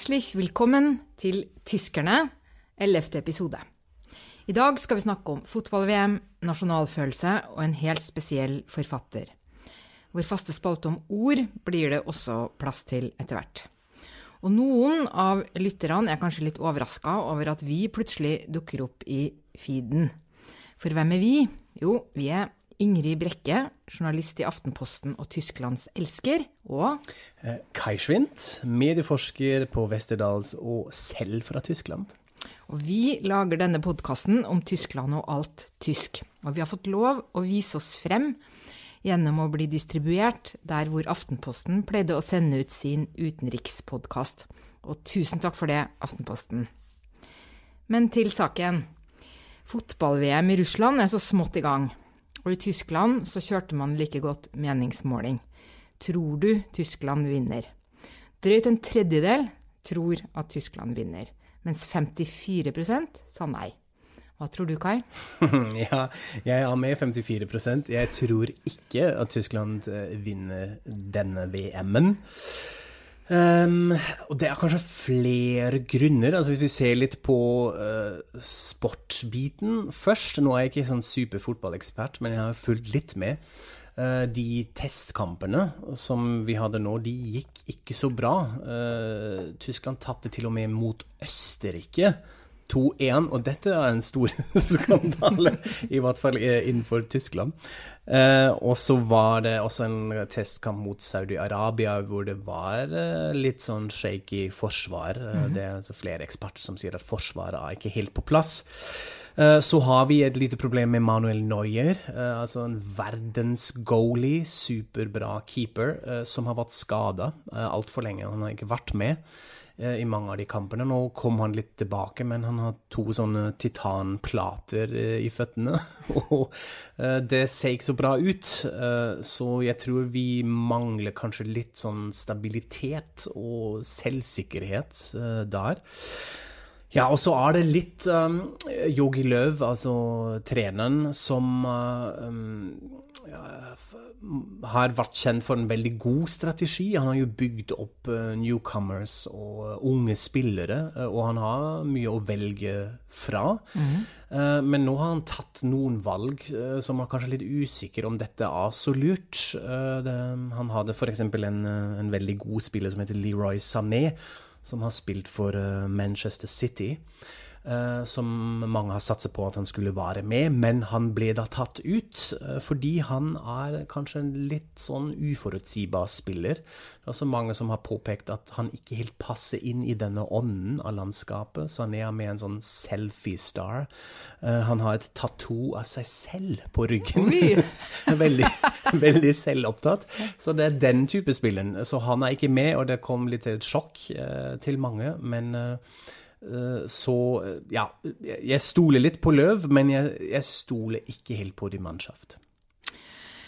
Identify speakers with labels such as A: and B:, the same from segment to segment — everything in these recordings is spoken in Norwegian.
A: Herzlich willkommen til Tyskerne, 11. episode. I dag skal vi snakke om fotball-VM, nasjonalfølelse og en helt spesiell forfatter. Vår faste spalte om ord blir det også plass til etter hvert. Og noen av lytterne er kanskje litt overraska over at vi plutselig dukker opp i feeden. For hvem er vi? Jo, vi er Ingrid Brekke, journalist i Aftenposten og Tysklands elsker, og
B: eh, Kai Schwint, medieforsker på Westerdals og selv fra Tyskland.
A: Og vi lager denne podkasten om Tyskland og alt tysk. Og vi har fått lov å vise oss frem gjennom å bli distribuert der hvor Aftenposten pleide å sende ut sin utenrikspodkast. Og tusen takk for det, Aftenposten. Men til saken. Fotball-VM i Russland er så smått i gang. Og i Tyskland så kjørte man like godt meningsmåling. Tror du Tyskland vinner? Drøyt en tredjedel tror at Tyskland vinner, mens 54% sa nei. Hva tror du, Kai?
B: ja, jeg er med 54% Jeg tror ikke at Tyskland eh, vinner denne VM-en. Um, og det er kanskje flere grunner. Altså Hvis vi ser litt på uh, sportsbiten først Nå er jeg ikke sånn superfotballekspert, men jeg har fulgt litt med. Uh, de testkampene som vi hadde nå, de gikk ikke så bra. Uh, Tyskland tapte til og med mot Østerrike. 2-1, og dette er en stor skandale, i hvert fall innenfor Tyskland. Eh, og så var det også en testkamp mot Saudi-Arabia hvor det var uh, litt sånn shaky forsvar. Mm -hmm. Det er altså flere eksperter som sier at forsvaret er ikke helt på plass. Så har vi et lite problem med Manuel Neuer, altså en verdensgoalie, superbra keeper, som har vært skada altfor lenge. Han har ikke vært med. Eh, i mange av de kampene. Nå kom han litt tilbake, men han har to sånne titanplater eh, i føttene. Og eh, det ser ikke så bra ut. Så jeg tror vi mangler kanskje litt sånn stabilitet og selvsikkerhet der. Ja, og så er det litt um, Løv, altså treneren, som um, ja, har vært kjent for en veldig god strategi. Han har jo bygd opp uh, newcomers og uh, unge spillere, uh, og han har mye å velge fra. Mm. men nå har han tatt noen valg som er kanskje litt usikker om dette er så lurt. Han hadde f.eks. En, en veldig god spiller som heter Leroy Sané, som har spilt for Manchester City. Uh, som mange har satset på at han skulle være med, men han ble da tatt ut uh, fordi han er kanskje en litt sånn uforutsigbar spiller. Det er også mange som har påpekt at han ikke helt passer inn i denne ånden av landskapet. Så han er med en sånn selfie-star. Uh, han har et tattoo av seg selv på ryggen. veldig, veldig selvopptatt. Så det er den type spilleren. Så han er ikke med, og det kom litt til et sjokk til mange, men Eh, så eh, ja, jeg stoler litt på Løv, men jeg, jeg stoler ikke helt på de mannschaft.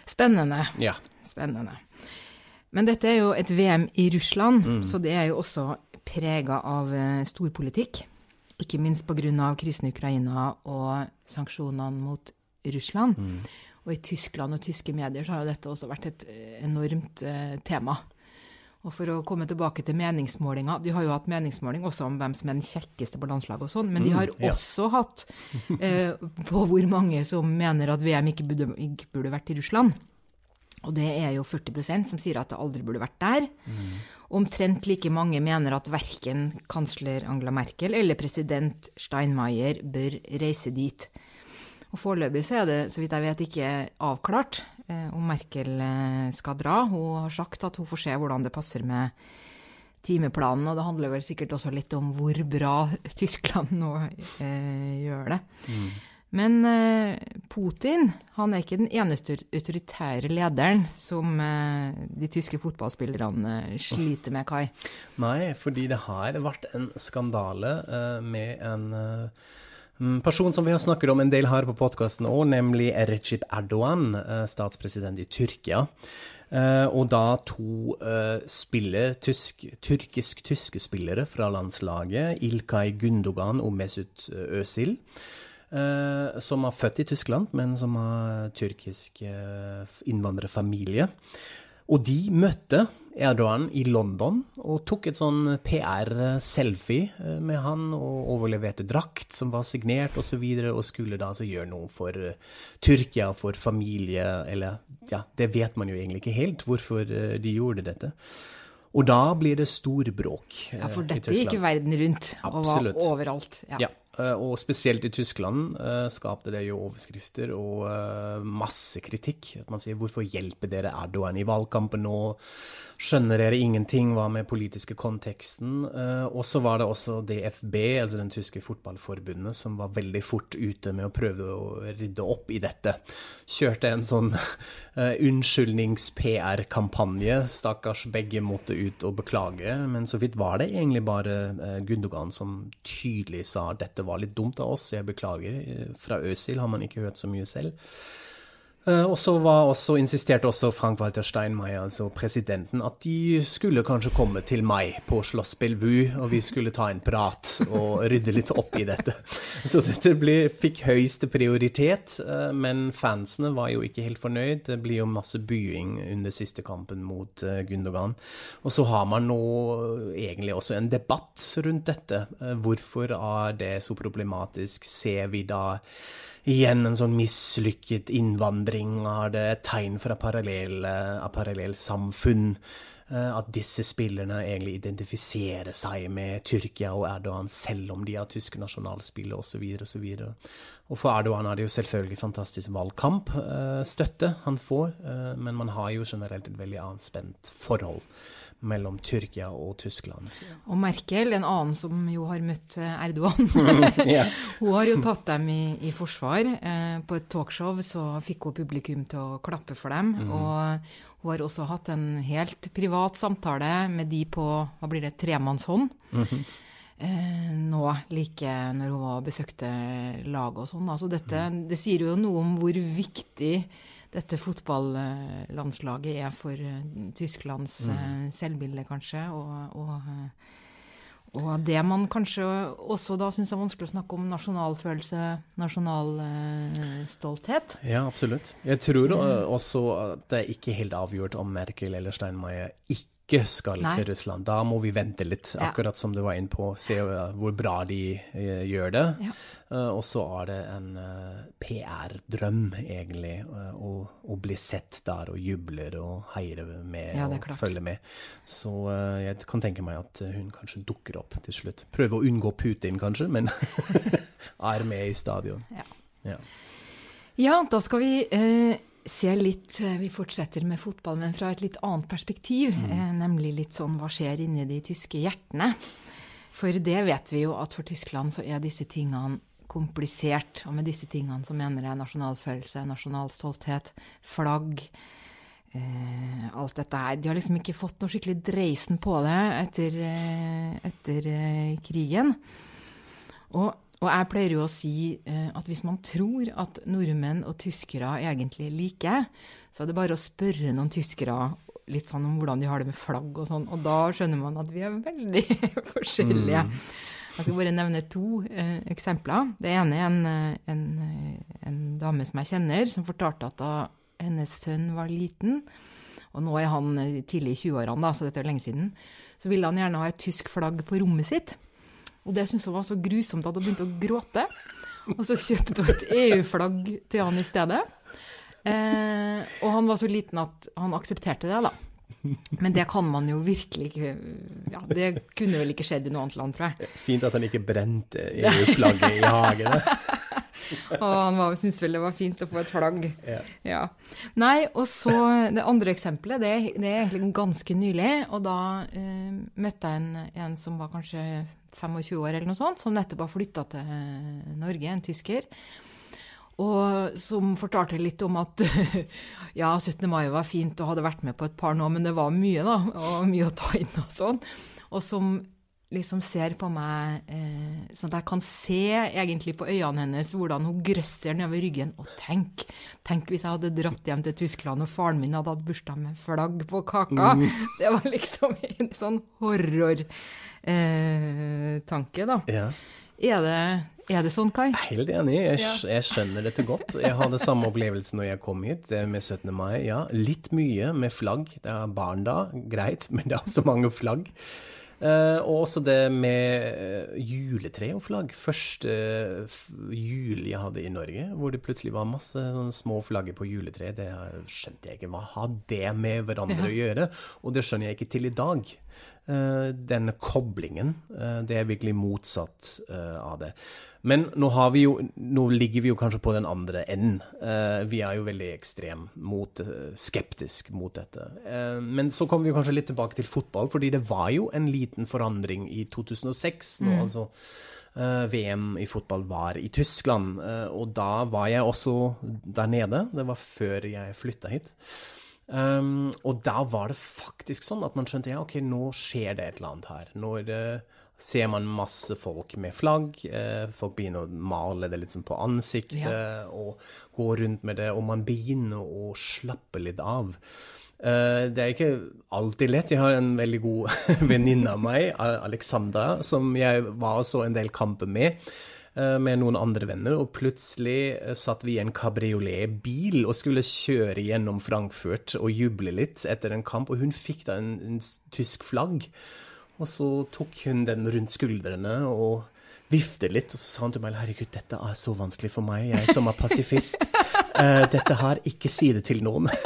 A: Spennende. Ja. Spennende. Men dette er jo et VM i Russland, mm. så det er jo også prega av eh, storpolitikk. Ikke minst pga. krisen i Ukraina og sanksjonene mot Russland. Mm. Og i Tyskland og tyske medier så har jo dette også vært et enormt eh, tema. Og for å komme tilbake til meningsmålinga De har jo hatt meningsmåling også om hvem som er den kjekkeste på landslaget og sånn, men de mm, har mm, ja. også hatt eh, på hvor mange som mener at VM ikke burde, ikke burde, vært i Russland. Og det er jo 40% som sier at det aldri burde vært der. Mm. Omtrent like mange mener at verken kansler Angela Merkel eller president Steinmeier bør reise dit. Og foreløpig så er det, så vidt jeg vet, ikke avklart eh, om Merkel eh, skal dra. Hun har sagt at hun får se hvordan det passer med timeplanen, og det handler vel sikkert også litt om hvor bra Tyskland nå eh, gjør det. Mm. Men eh, Putin han er ikke den eneste autoritære lederen som eh, de tyske fotballspillerne eh, sliter med, Kai.
B: Nei, fordi det har vært en skandale med en person som vi har snakket om en del her på podkasten òg, nemlig Recep Erdogan, eh, statspresident i Tyrkia. Eh, og da to eh, spiller, tysk, tyrkisk-tyske spillere fra landslaget, Ilkay Gundogan og Mesut Özil. Som er født i Tyskland, men som har tyrkisk innvandrerfamilie. Og de møtte Erdogan i London og tok et sånn PR-selfie eh, med han og overleverte drakt som var signert osv., og, så videre, og skulle da altså gjøre noe for uh, Tyrkia, for familie, eller ja, det vet man jo egentlig ikke helt hvorfor uh, de gjorde dette. Og da blir det stor bråk.
A: Ja, for dette gikk jo verden rundt og var overalt.
B: Ja. ja. Eh, og spesielt i Tyskland skapte det jo overskrifter og masse kritikk. At man sier 'hvorfor hjelper dere Erdogan i valgkampen nå'? Skjønner dere ingenting? Hva med politiske konteksten? Uh, og så var det også DFB, altså den tyske fotballforbundet, som var veldig fort ute med å prøve å rydde opp i dette. Kjørte en sånn unnskyldnings-PR-kampanje. Stakkars begge måtte ut og beklage. Men så vidt var det egentlig bare Gundogan som tydelig sa dette var litt dumt av oss, jeg beklager. Fra Øsil har man ikke hørt så mye selv. Eh, og så også, insisterte også Frank-Walter Steinmeier, altså presidenten, at de skulle kanskje komme til meg på Slåss Bellevue, og vi skulle ta en prat og rydde litt opp i dette. Så dette ble, fikk høyeste prioritet, eh, men fansene var jo ikke helt fornøyd. Det blir jo masse bying under siste kampen mot eh, Gundogan. Og så har man nå egentlig også en debatt rundt dette. Hvorfor er det så problematisk? Ser vi da igjen en sånn mislykket innvandring? Er det et tegn fra parallellsamfunn? Eh, at disse spillerne egentlig identifiserer seg med Tyrkia og Erdogan, selv om de har tyske nasjonalspillere osv. osv. Og for Erdogan er det jo selvfølgelig fantastisk valgkampstøtte eh, han får, eh, men man har jo generelt et veldig anspent forhold mellom Tyrkia og Tyskland.
A: Og Merkel, en annen som jo har møtt eh, Erdogan, hun har jo tatt dem i, i forsvar. Eh, på et talkshow så fikk hun publikum til å klappe for dem. Mm. Og hun har også hatt en helt privat samtale med de på hva blir det, tremannshånd. Mm -hmm. eh, nå like når hun var besøkte laget og sånn. Altså dette, mm. det sier jo noe om hvor viktig dette fotballandslaget er for eh, Tysklands mm. Eh, selvbilde, kanskje. Og, og, eh, og, det man kanskje også da syns er vanskelig å snakke om nasjonalfølelse, nasjonalstolthet.
B: Ja, absolutt. Jeg tror også at det er ikke helt avgjort om Merkel eller Steinmeier ikke ikke skal Nei. til Russland. Da må vi vente litt, akkurat som du var inne på. Se hvor bra de uh, gjør det. Ja. Uh, og så er det en uh, PR-drøm, egentlig, å, å, bli sett der og jubler og heier med ja, og følger med. Så jeg kan tenke meg at hun kanskje dukker opp til slutt. Prøve å unngå Putin, kanskje, men er med i stadion.
A: Ja. ja. ja da skal vi se litt eh, Vi fortsetter med fotball, men fra et litt annet perspektiv. Mm. Eh, nemlig litt sånn hva skjer inni de tyske hjertene? For det vet vi jo at for Tyskland så er disse tingene komplisert. Og med disse tingene så mener jeg nasjonalfølelse, nasjonal stolthet, flagg. Eh, alt dette her. De har liksom ikke fått noe skikkelig dreisen på det etter, eh, etter eh, krigen. Og og jeg pleier jo å si eh, at hvis man tror at nordmenn og tyskere egentlig liker, like, så er det bare å spørre noen tyskere litt sånn om hvordan de har det med flagg og sånn, og da skjønner man at vi er veldig forskjellige. Mm. Jeg skal bare nevne to eh, eksempler. Det ene er en, eh, en, eh, en, dame som jeg kjenner, som fortalte at da hennes sønn var liten, og nå er han tidlig i 20-årene, så dette er lenge siden, så ville han gjerne ha et tysk flagg på rommet sitt. Og det syntes hun var så grusomt at hun begynte å gråte. Og så kjøpte hun et EU-flagg til han i stedet. Eh, og han var så liten at han aksepterte det, da. Men det kan man jo virkelig ikke ja, Det kunne vel ikke skjedd i noe annet land, tror jeg.
B: Fint at han ikke brente EU-flagget i hagen.
A: og han syntes vel det var fint å få et flagg. Ja. ja. Nei, og så det andre eksempelet, det, det, er egentlig ganske nylig. Og da eh, møtte jeg en, en som var kanskje 25 år eller noe sånt, som nettopp har flytta til eh, Norge, en tysker. Og som fortalte litt om at ja, 17. mai var fint og hadde vært med på et par nå, men det var mye, da. Og mye å ta inn og sånn. Og som liksom ser på meg eh, sånn at jeg kan se egentlig på øynene hennes hvordan hun grøsser nedover ryggen. Og tenk, tenk hvis jeg hadde dratt hjem til Tyskland og faren min hadde hatt bursdag med flagg på kaka. Mm. Det var liksom en sånn horror eh, tanke, da. Ja. Er det, er det sånn, Kai?
B: Helt enig, jeg, jeg, skjønner dette godt. Jeg hadde samme opplevelse når jeg kom hit med 17. mai. Ja, litt mye med flagg. Det er barn da, greit, men det er så mange flagg. Uh, og også det med uh, juletre og flagg. Første uh, jul jeg hadde i Norge, hvor det plutselig var masse sånne små flagger på juletre. Det skjønte jeg ikke. Hva har det med hverandre å gjøre? Og det skjønner jeg ikke til i dag. Den koblingen. det er virkelig motsatt av det. Men nå, jo, nå, ligger vi jo kanskje på den andre enden. Uh, vi er jo veldig ekstrem mot, uh, skeptisk mot dette. Uh, men så kommer vi kanskje litt tilbake til fotball, fordi det var jo en liten forandring i 2006. Nå, mm. altså VM i fotball var i Tyskland, og da var jeg også der nede. Det var før jeg flytta hit. Um, og da var det faktisk sånn at man skjønte ja, ok, nå skjer det et eller annet her. Når ser man masse folk med flagg. Eh, folk begynner å male det liksom på ansiktet ja. og gå rundt med det, og man begynner å slappe litt av. Eh, det er ikke alltid lett. Jeg har en veldig god venninne av meg, Alexandra, som jeg var så en del kamper med eh, med noen andre venner, og plutselig satt vi i en kabrioletbil og skulle kjøre gjennom Frankfurt og juble litt etter en kamp, og hun fikk da en, en tysk flagg. Og så tok hun den rundt skuldrene og viftet litt, og så sa hun til meg herregud, dette er så vanskelig for meg, jeg som er pasifist. Uh, dette her, ikke si det til noen.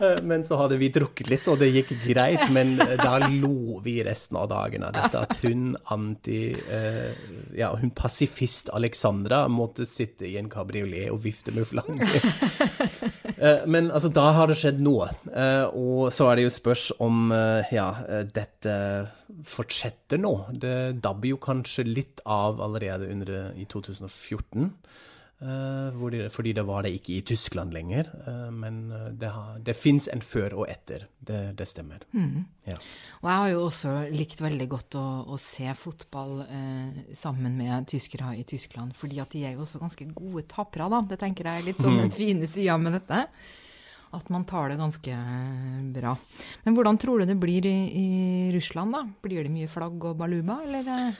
B: Eh, men så hadde vi drukket litt, og det gikk greit. Men eh, da lo vi resten av dagen av dette. At hun anti... Uh, ja, hun pasifist Alexandra måtte sitte i en kabriolet og vifte med flagget. Uh, men altså, da har det skjedd noe. og så er det jo spørs om ja, dette fortsetter nå. Det dabber jo kanskje litt av allerede under, i 2014. Uh, fordi det var det ikke i Tyskland lenger. Uh, men eh, det, har, det fins en før og etter. Det, det stemmer. Mm.
A: Ja. Og jeg har jo også likt veldig godt å, å se fotball eh, sammen med tyskere i Tyskland. fordi at de er jo også ganske gode tapere, da. Det tenker jeg er litt sånn den fine sida med dette. At man tar det ganske bra. Men hvordan tror du det blir i, i Russland, da? Blir det mye flagg og baluba, eller?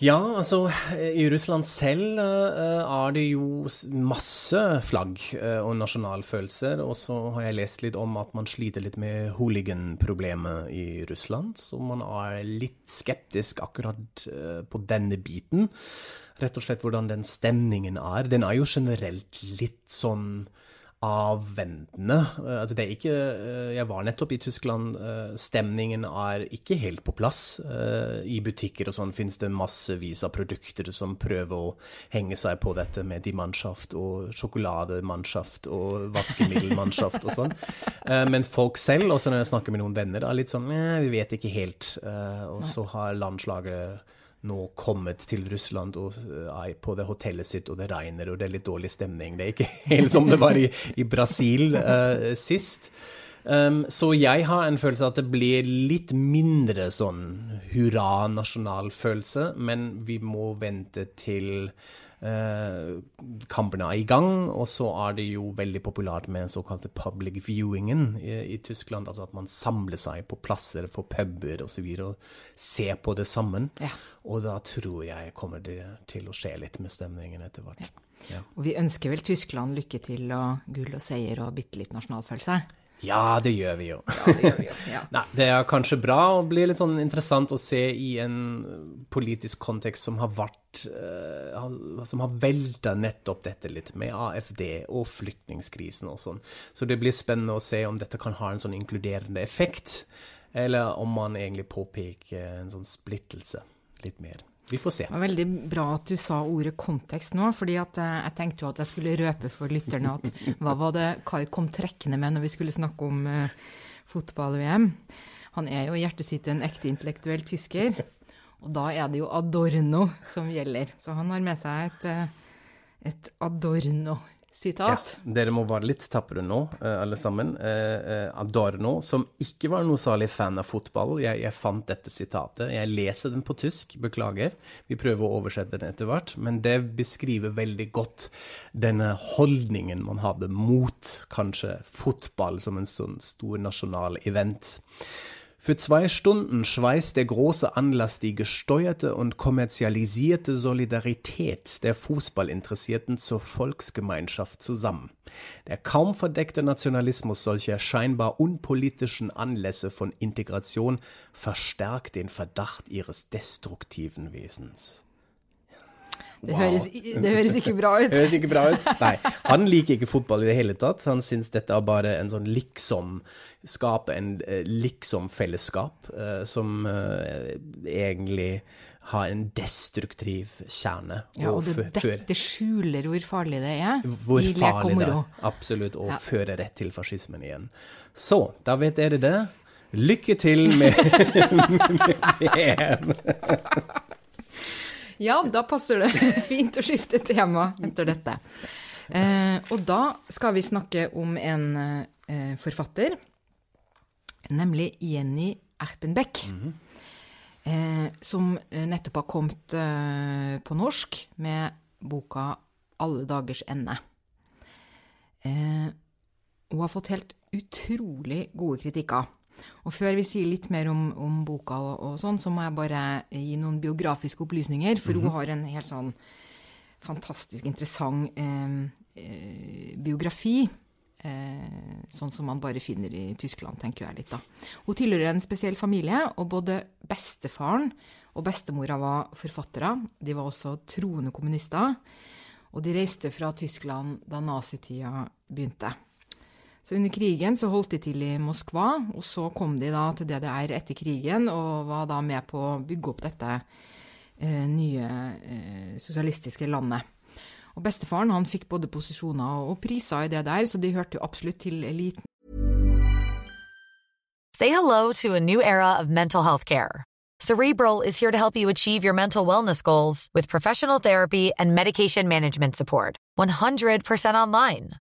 B: Ja, altså i Russland selv uh, er det jo masse flagg uh, og nasjonalfølelser. Og så har jeg lest litt om at man sliter litt med hooligan-problemet i Russland. Så man er litt skeptisk akkurat uh, på denne biten. Rett og slett hvordan den stemningen er. Den er jo generelt litt sånn avventende. Eh, altså det er ikke eh, Jeg var nettopp i Tyskland. Eh, stemningen er ikke helt på plass. I butikker og sånn finnes det massevis av produkter som prøver å henge seg på dette med dimanschaft og sjokolademannschaft og vaskemiddelmanschaft og sånn. Men folk selv, også når jeg snakker med noen venner, er litt sånn Vi vet ikke helt. Og så har landslaget nå kommet til Russland og er på det hotellet sitt, og det regner, og det er litt dårlig stemning. Det er ikke helt som det var i, i Brasil uh, sist. Um, så jeg har en følelse av at det blir litt mindre sånn hurra-nasjonalfølelse, men vi må vente til Eh, kampene er i gang, og så er det jo veldig populært med den såkalte public viewingen i, i, Tyskland. Altså at man samler seg på plasser, på puber osv. Og, og ser på det sammen. Ja. Og da tror jeg kommer det til å skje litt med stemningen etter hvert. Ja.
A: Ja. Og vi ønsker vel Tyskland lykke til og gull og seier og bitte litt nasjonalfølelse?
B: Ja, det gjør vi jo. Ja, det, gjør vi jo. Ja. Nei, det er kanskje bra og blir litt sånn interessant å se i en politisk kontekst som har vært uh, Som har velta nettopp dette litt med AFD og flyktningkrisen og sånn. Så det blir spennende å se om dette kan ha en sånn inkluderende effekt, eller om man egentlig påpeker en sånn splittelse litt mer. Vi får se.
A: Det var veldig bra at du sa ordet kontekst nå, fordi eh, jeg tenkte jo at jeg skulle røpe for lytterne at hva var det Kai kom trekkende med når vi skulle snakke om uh, fotball-VM? Han er jo i hjertet sitt en ekte intellektuell tysker, og da er det jo Adorno som gjelder. Så han har med seg et, uh, et Adorno sitat.
B: Ja, dere må være litt tapre nå, uh, alle sammen. Uh, Adorno, som ikke var noe særlig fan av fotball. Jeg, jeg, fant dette sitatet. Jeg leser den på tysk, beklager. Vi prøver å oversette den etter hvert. Men det beskriver veldig godt denne holdningen man hadde mot kanskje fotball som en sånn stor nasjonal event. Für zwei Stunden schweißt der große Anlass die gesteuerte und kommerzialisierte Solidarität der Fußballinteressierten zur Volksgemeinschaft zusammen. Der kaum verdeckte Nationalismus solcher scheinbar unpolitischen Anlässe von Integration verstärkt den Verdacht ihres destruktiven Wesens.
A: Det, wow. høres, det, høres, ikke bra ut.
B: høres ikke bra ut. Nei. Han liker ikke fotball i det hele tatt. Han syns dette er bare en sånn liksom Skape en eh, liksom-fellesskap uh, som uh, egentlig har en destruktiv kjerne.
A: Ja, og, og det, det, skjuler hvor farlig det er
B: hvor i lek og moro. Absolutt, og ja. fører rett til fascismen igjen. Så, da vet dere det. Lykke til med, med VM!
A: Ja, da passer det fint å skifte tema etter dette. Eh, og da skal vi snakke om en eh, forfatter, nemlig Jenny Erpenbeck. Mm -hmm. eh, som nettopp har kommet eh, på norsk med boka 'Alle dagers ende'. Eh, hun har fått helt utrolig gode kritikker. Og før vi sier litt mer om, om boka og, og, sånn, så må jeg bare gi noen biografiske opplysninger. For mm -hmm. hun mhm. har en helt sånn fantastisk interessant eh, eh, biografi. Eh, sånn som man bare finner i Tyskland, tenker jeg litt, da. Hun tilhører en spesiell familie, og både bestefaren og bestemora var forfattere. De var også troende kommunister. Og de reiste fra Tyskland da nazitida begynte. Så under krigen så holdt de til i Moskva, og så kom de da til DDR etter krigen og var da med på å bygge opp dette eh, nye eh, sosialistiske landet. Og bestefaren han fikk både posisjoner og priser i det der, så de hørte jo absolutt til eliten.
C: Say hello to a new era of mental health care. Cerebral is here to help you achieve your mental wellness goals with professional therapy and medication management support. 100% online.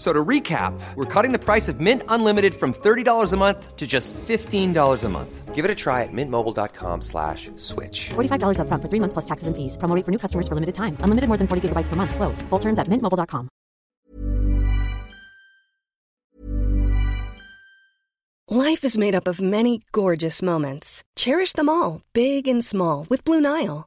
D: So to recap, we're cutting the price of Mint Unlimited from $30 a month to just $15 a month. Give it a try at mintmobile.com slash switch.
E: $45 up front for three months plus taxes and fees. Promoting for new customers for limited time. Unlimited more than 40 gigabytes per month. Slows. Full terms at mintmobile.com.
F: Life is made up of many gorgeous moments. Cherish them all, big and small, with Blue Nile.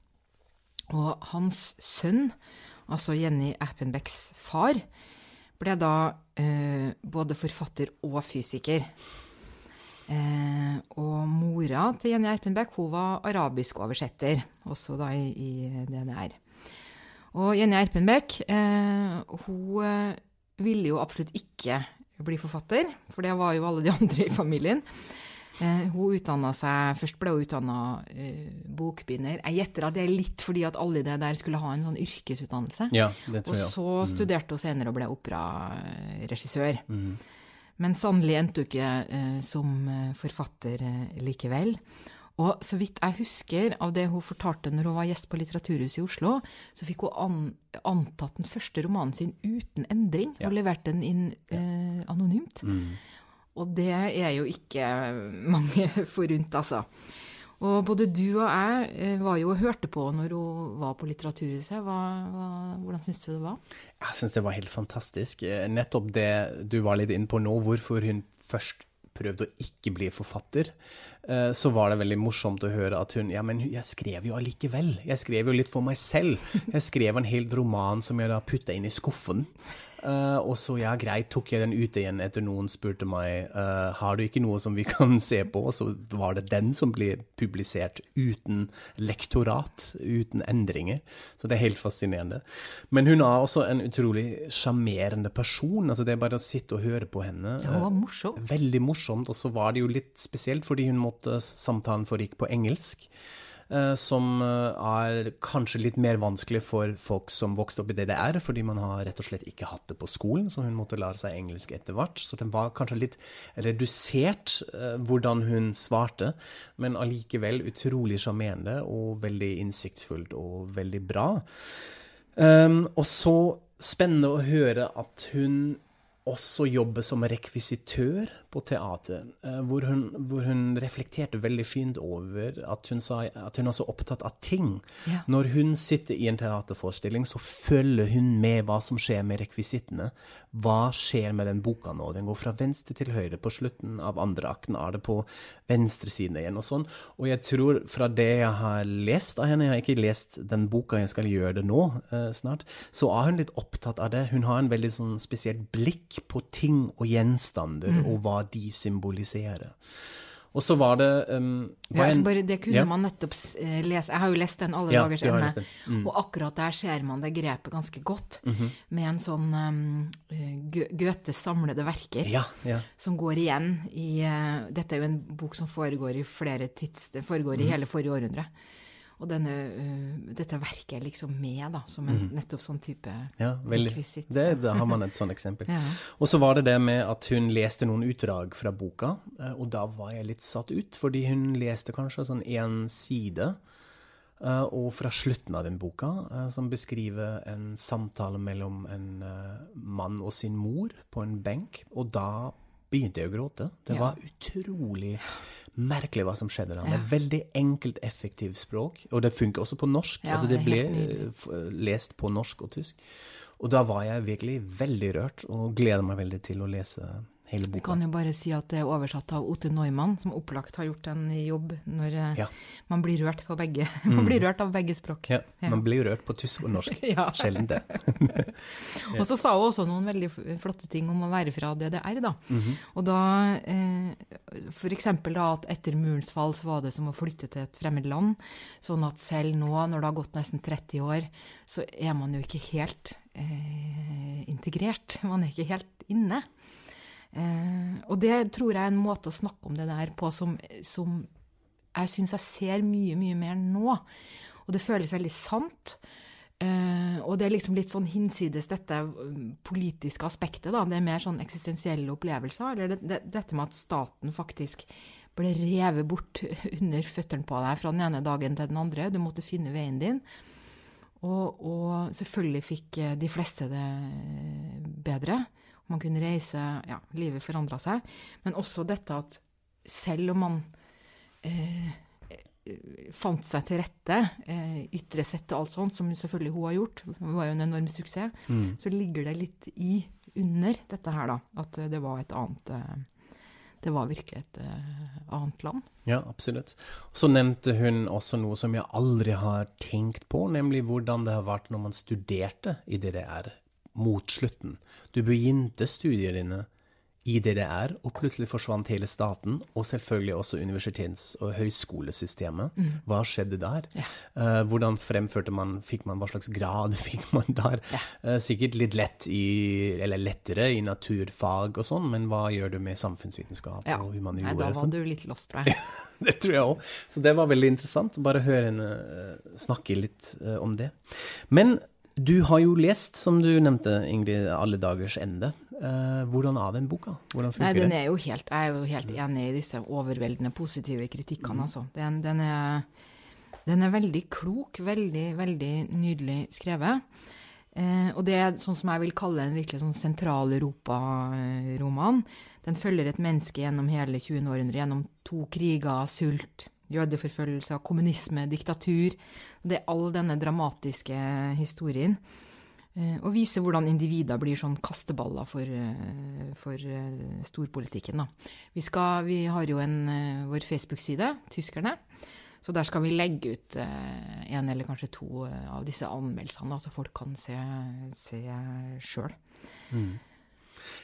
A: Og hans sønn, altså Jenny Appenbecks far, ble da eh, både forfatter og fysiker. Eh, og mora til Jenny Erpenbeck hun var arabiskoversetter, også da i, i DDR. Og Jenny Erpenbeck eh, hun eh, ville jo absolutt ikke bli forfatter, for det var jo alle de andre i familien. Eh, hun utdanna seg Først ble hun utdanna eh, bokbinder. Jeg gjetter at det er litt fordi at alle det der skulle ha en sånn yrkesutdannelse.
B: Ja, det tror jeg.
A: og så
B: Mm.
A: studerte hun senere og ble operaregissør.
B: Mm.
A: Men sannelig endte hun ikke eh, som forfatter likevel. Og så vidt jeg husker av det hun fortalte når hun var gjest på Litteraturhuset i Oslo, så fikk hun an, antatt den første romanen sin uten endring,
B: Ja.
A: og leverte den inn eh, anonymt.
B: Mm.
A: Og det er jo ikke mange forunt, altså. Og både du og jeg eh, var jo og hørte på når hun var på Litteraturhuset. Hva, hva, hvordan syns du det var?
B: Jeg syns det var helt fantastisk. Eh, Nettopp det du var litt inne på nå, hvorfor hun først prøvde å ikke bli forfatter, eh, så var det veldig morsomt å høre at hun Ja, men jeg skrev jo allikevel. Jeg skrev jo litt for meg selv. Jeg skrev en hel roman som jeg da putta inn i skuffen. Eh, og så, ja, greit, tok jeg den ut igjen etter noen spurte meg uh, har du ikke noe som vi kan se på. Og så var det den som ble publisert uten lektorat, uten endringer. Så det er helt fascinerende. Men hun er også en utrolig sjarmerende person. altså Det er bare å sitte og høre på henne.
A: Ja, hun var morsom.
B: Eh, Veldig morsomt. Og så var det jo litt spesielt, fordi hun måtte samtalen foregikk på engelsk. Eh, Som eh, er kanskje litt mer vanskelig for folk som vokste opp i DDR, fordi man har rett og slett ikke hatt det på skolen, så hun måtte lære seg engelsk etter hvert. Så den var kanskje litt redusert, eh, hvordan hun svarte, men allikevel utrolig sjarmerende og veldig innsiktsfullt og veldig bra. Um, og så spennende å høre at hun også jobber som rekvisitør på teater, eh, hvor, hun, hvor hun reflekterte veldig fint over at hun sa at hun er så opptatt av ting.
A: Ja.
B: Når hun sitter i en teaterforestilling, så følger hun med hva som skjer med rekvisittene. Hva skjer med den boka nå? Den går fra venstre til høyre. På slutten av andre akten er det på venstresiden igjen og sånn. Og jeg tror fra det jeg har lest av henne, jeg har ikke lest den boka, jeg skal gjøre det nå eh, snart, så er hun litt opptatt av det. Hun har en veldig sånn spesielt blikk på ting og gjenstander, og hva de symboliserer. Og så var det um,
A: Ja,
B: var
A: altså
B: en-
A: bare, det kunne
B: Ja.
A: man nettopp eh, lese. Jeg har jo lest den alle
B: Ja,
A: dagers ende.
B: Mm.
A: Og akkurat der ser man det grepet ganske godt,
B: Mhm.
A: med en sånn um, Goethes samlede verker.
B: Ja, ja.
A: Som går igjen i uh, Dette er jo en bok som foregår i flere tids... Det foregår
B: Mhm.
A: i hele forrige århundre. Og denne, uh, dette verket er liksom med, da, som en nettopp sånn type.
B: Ja, veldig.
A: rekvisitt.
B: Det, da har man et sånt eksempel.
A: Ja.
B: Og så var det det med at hun leste noen utdrag fra boka, eh, og da var jeg litt satt ut, fordi hun leste kanskje sånn én side. eh, Og fra slutten av den boka, som beskriver en samtale mellom en mann og sin mor på en benk. Og da begynte jeg å gråte. Det
A: Ja.
B: var utrolig merkelig hva som skjedde. Det
A: Ja.
B: veldig enkelt, effektivt språk, og det funker også på norsk.
A: Ja,
B: altså
A: det
B: det ble eh, lest på norsk og tysk. Og da var jeg virkelig veldig rørt, og gleder meg veldig til å lese hele
A: Vi kan jo bare si at det er oversatt av Ote Neumann, som opplagt har gjort en jobb når eh,
B: Ja.
A: man blir rørt på begge. Man blir rørt av begge språk.
B: Ja,
A: Ja.
B: man blir rørt på tysk og norsk.
A: Ja.
B: Sjelden det.
A: Og så sa hun også noen veldig flotte ting om å være fra DDR, da.
B: Mhm.
A: Og da eh, For eksempel da at etter murens fall så var det som å flytte til et fremmed land. Sånn at selv nå, når det har gått nesten 30 år, så er man jo ikke helt eh, integrert. Man er ikke helt inne. Eh, og det tror jeg er en måte å snakke om det der på som, som jeg syns jeg ser mye, mye mer nå. Og det føles veldig sant. Eh, og det er liksom litt sånn hinsides dette um, politiske aspektet, da. Det er mer sånn eksistensielle opplevelser. Eller det, det, dette med at staten faktisk ble revet bort under føttene på deg fra den ene dagen til den andre. Du måtte finne veien din. Og, og selvfølgelig fikk eh, de fleste det bedre. Man kunne reise Ja, livet forandra seg. Men også dette at selv om man eh, fant seg til rette, eh, ytre sett og alt sånt, som selvfølgelig hun har gjort, det var jo en enorm suksess,
B: Mm.
A: så ligger det litt i under dette her, da. At eh, det var et annet eh, Det var virkelig et uh, annet land.
B: Ja, absolutt. Så nevnte hun også noe som jeg aldri har tenkt på, nemlig hvordan det har vært når man studerte i DDR mot slutten. Du begynte studiene dine i DDR, og plutselig forsvant hele staten, og selvfølgelig også universitets- og høyskolesystemet. Mm. Hva skjedde der? Ja. Uh, hvordan fremførte man, fikk man, hva slags grad fikk man der? Ja. Uh, sikkert litt lett i, eller lettere i naturfag og sånn, men hva gjør du med samfunnsvitenskap ja. og humaniora?
A: Da var sånn? du litt lost, tror jeg.
B: det tror jeg òg. Så det var veldig interessant. Bare høre henne uh, snakke litt om det. Men du har jo lest, som du nevnte, Ingrid, 'Alle dagers ende'. Eh, hvordan er den boka? Hvordan
A: funker Nei, den er jo helt, Jeg er jo helt enig i disse overveldende positive kritikkene, altså. Den, den, er, den, er, veldig klok, veldig, veldig nydelig skrevet. Eh, og det er sånn som jeg vil kalle en virkelig sånn sentral-Europa-roman. Den følger et menneske gjennom hele 20. århundre, gjennom to kriger, sult, jødeforfølgelser, kommunisme, diktatur. Det er all denne dramatiske historien. Eh, og viser hvordan individer blir sånn kasteballer for, eh, for eh, storpolitikken. Da. Vi, skal, vi har jo en, vår Facebook-side, Tyskerne. Så der skal vi legge ut en eller kanskje to av disse anmeldelsene, så folk kan se sjøl. Mm.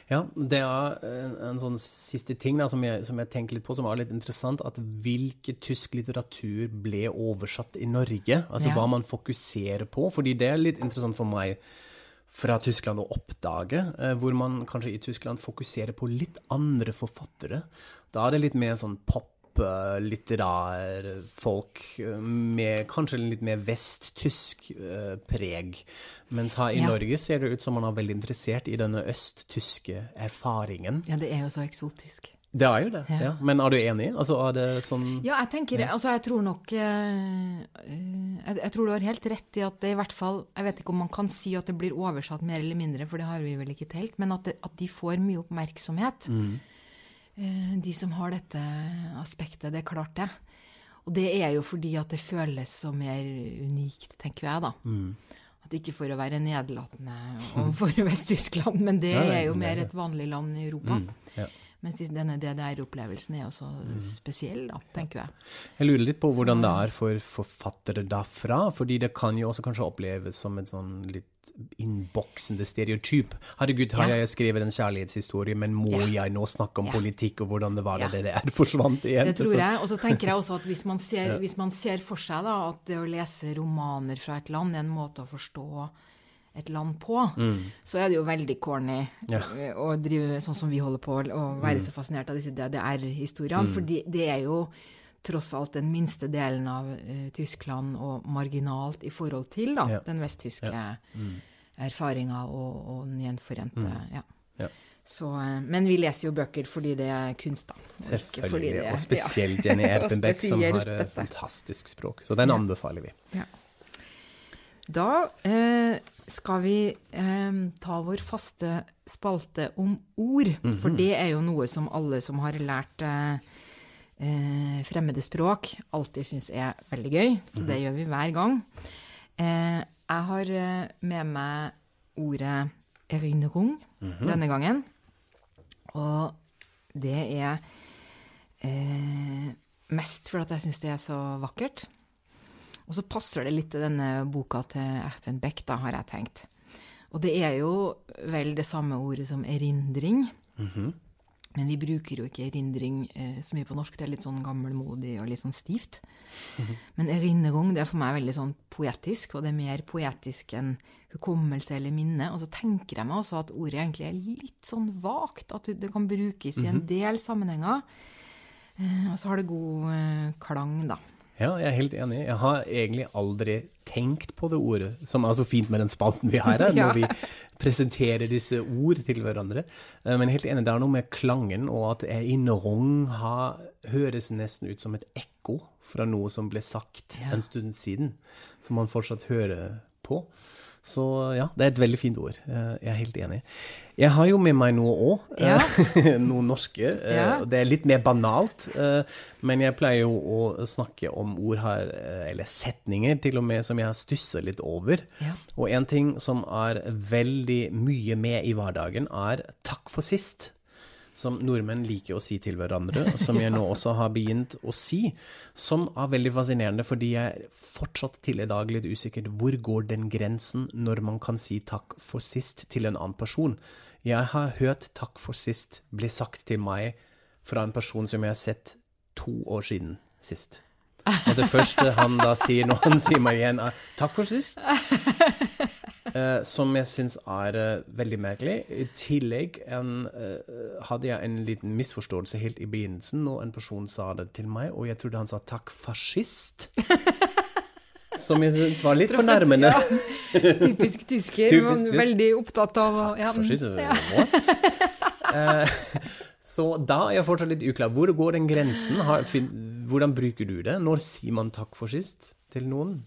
B: Ja, det er en, en sånn siste ting da, som, jeg, som, jeg, tenker litt på, som var litt interessant. At hvilke tysk litteratur ble oversatt i Norge? Altså ja. hva man fokuserer på. Fordi det er litt interessant for meg fra Tyskland å oppdage, eh, hvor man kanskje i Tyskland fokuserer på litt andre forfattere. Da er det litt mer sånn pop folk med kanskje litt mer vesttysk uh, preg. Mens her i ja. Norge ser det ut som man er veldig interessert i denne østtyske erfaringen.
A: Ja, det er jo så eksotisk.
B: Det er jo det, ja. ja. Men er du enig? Altså, er det sånn
A: Ja, jeg tenker ja. Altså, jeg tror nok uh, jeg, jeg, tror du har helt rett i at det i hvert fall Jeg vet ikke om man kan si at det blir oversatt mer eller mindre, for det har vi vel ikke telt, men at, det, at de får mye oppmerksomhet. Mm. Eh, de som har dette aspektet. Det er klart, det. Og det er jo fordi at det føles så mer unikt, tenker jeg, da. Mm. At ikke for å være nedlatende overfor Vest-Tyskland, men det er jo mer et vanlig land i Europa. Mm, ja. Mens denne DDR-opplevelsen er jo mm. spesiell, da, tenker jeg.
B: Jeg lurer litt på hvordan det er for forfattere derfra. fordi det kan jo også kanskje oppleves som et sånn litt innboksende stereotyp. Herregud, har ja. jeg skrevet en kjærlighetshistorie, men må ja. jeg nå snakke om ja. politikk og hvordan det var da DDR forsvant igjen?
A: Det tror jeg. Og så tenker jeg også at hvis man ser, hvis man ser for seg da, at det å lese romaner fra et land er en måte å forstå et land på, mm. så er det jo veldig corny ja. å drive sånn som vi holder på, og være mm. så fascinert av disse DDR-historiene. Mm. For det er jo tross alt den minste delen av uh, Tyskland, og marginalt i forhold til da, ja. den vesttyske ja. mm. erfaringa og, og, den gjenforente. Mm. Ja. Så, uh, men vi leser jo bøker fordi det er kunst, da.
B: Selvfølgelig. Det, og spesielt Jenny Epenbeck, som har et uh, fantastisk språk. Så den anbefaler vi.
A: Da eh, skal vi eh, ta vår faste spalte om ord. Mm -hmm. For det er jo noe som alle som har lært eh, eh fremmede språk, alltid syns er veldig gøy. -hmm. Det gjør vi hver gang. Eh, jeg har eh, med meg ordet erinnerung mm -hmm. denne gangen. Og det er mest fordi jeg syns det er så vakkert. Og så passer det litt til denne boka til Erfen Beck, da, har jeg tenkt. Og det er jo vel det samme ordet som erindring. Mm -hmm. Men vi bruker jo ikke erindring eh, så mye på norsk. Det er litt sånn gammelmodig og litt sånn stivt. Mm -hmm. Men erindring det er for meg veldig sånn poetisk, og det er mer poetisk enn hukommelse eller minne. Og så tenker jeg meg også at ordet egentlig er litt sånn vagt, at det kan brukes i en mhm. del sammenhenger. Eh, og så har det god eh, klang, da.
B: Ja, jeg er helt enig. Jeg har egentlig aldri tenkt på det ordet, som er så fint med den spalten vi har her, ja. når vi presenterer disse ord til hverandre. Eh, men helt enig, det er noe med klangen, og at innrung høres nesten ut som et ekko fra noe som ble sagt ja. en stund siden, som man fortsatt hører på. Så ja, det er et veldig fint ord. Eh, jeg er helt enig. Jeg har jo med meg noe òg. Ja. noe norske. Eh, ja. Det er litt mer banalt. Eh, men jeg pleier jo å snakke om ord her, eller setninger til og med, som jeg har stusser litt over. Ja. Og en ting som er veldig mye med i hverdagen, er 'takk for sist'. Som nordmenn liker å si til hverandre, og som jeg nå også har begynt å si, som er veldig fascinerende, fordi jeg fortsatt til i dag litt usikkert hvor går den grensen når man kan si takk for sist til en annen person. Jeg har hørt takk for sist bli sagt til meg fra en person som jeg har sett to år siden sist. Og det første han da sier når han sier meg igjen, er 'takk for sist'. Uh, som jeg syns er eh, veldig merkelig. I tillegg en, eh, hadde jeg en liten misforståelse helt i begynnelsen når en person sa det til meg, og jeg trodde han sa 'takk, fascist'. som jeg syns var litt fornærmende.
A: Ja. Typisk tysker, Typisk men veldig opptatt av
B: ja. Fascist? Ja. What? Så da er jeg fortsatt litt uklar. Hvor går den grensen? Hvordan bruker du det? Når sier man takk for sist til noen?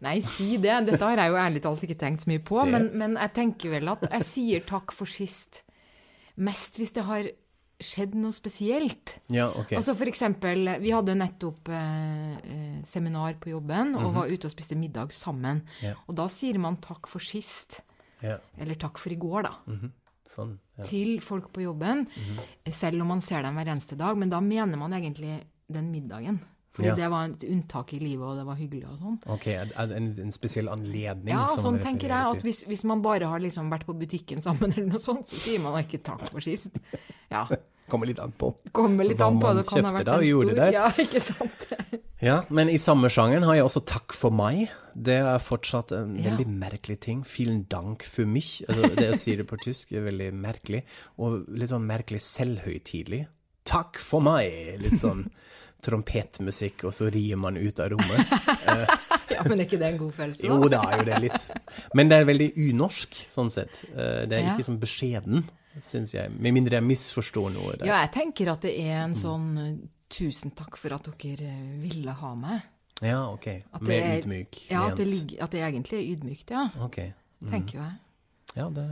A: Nei, si det. Dette har jeg jo ærlig talt ikke tenkt så mye på. Men, men, jeg tenker vel at jeg sier takk for sist mest hvis det har skjedd noe spesielt.
B: Ja, okay.
A: Altså for eksempel, vi hadde nettopp eh, eh seminar på jobben og mm -hmm. var ute og spiste middag sammen. Ja. Og da sier man takk for sist. Ja. Eller takk for i går, da. Mm -hmm. Sånn, til folk på jobben, mm -hmm. selv om man ser dem hver eneste dag. Men da mener man egentlig den middagen. Fordi ja. det var et unntak i livet, og det var hyggelig og sånn.
B: Ok, en, en spesiell anledning?
A: Ja, sånn tenker jeg. at hvis, hvis, man bare har liksom vært på butikken sammen, eller noe sånt, så sier man ikke takk for sist. Ja.
B: Kommer litt an på
A: Kommer litt an på, det kan ha vært en stor
B: der.
A: Ja, ikke sant?
B: ja, men i samme sjangeren har jeg også Takk for meg. Det er fortsatt en ja. veldig merkelig ting. Vielen dank für mich. Altså, det jeg sier det på tysk, er veldig merkelig. Og litt sånn merkelig selvhøytidelig. Takk for meg! Litt sånn trompetmusikk, og så rir man ut av rommet.
A: ja, Men er ikke det en god følelse?
B: da? Jo, det er jo det litt. Men det er veldig unorsk, sånn sett. Eh, det er ikke sånn beskjeden syns jeg. Med mindre jeg misforstår noe.
A: Der. Ja, jeg tenker at det er en sånn mm. tusen takk for at dere eh, ville ha meg.
B: Ja, ok. Mer ydmyk.
A: Ja, at det, ligger, at det, egentlig er ydmykt, ja.
B: Okay. Mm.
A: Tenker jeg.
B: Ja, det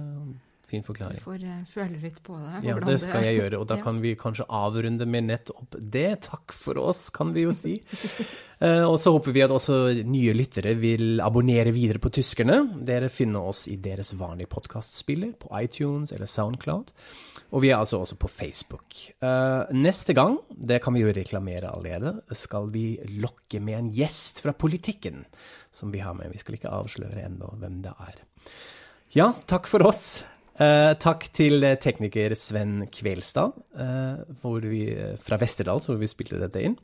B: fin forklaring.
A: Du får uh, føle litt på det.
B: Ja, det skal jeg gjøre. Og da kan vi kanskje avrunde med nettopp det. Takk for oss, kan vi jo si. uh, og så håper vi at også nye lyttere vil abonnere videre på Tyskerne. Dere finner oss i deres vanlige podkastspiller, på iTunes eller Soundcloud. Og vi er altså også på Facebook. Uh, neste gang, det kan vi jo reklamere allerede, skal vi lokke med en gjest fra politikken som vi har med. Vi skal ikke avsløre ennå hvem det er. Ja, takk for oss. Eh, takk til tekniker Sven Kvelstad uh, vi, fra Vesterdal, hvor vi spilte dette inn.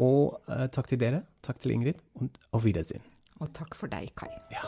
B: Og takk til dere. Takk til Ingrid. Og, og Wiedersehen.
A: Og takk for deg, Kai.
B: Ja.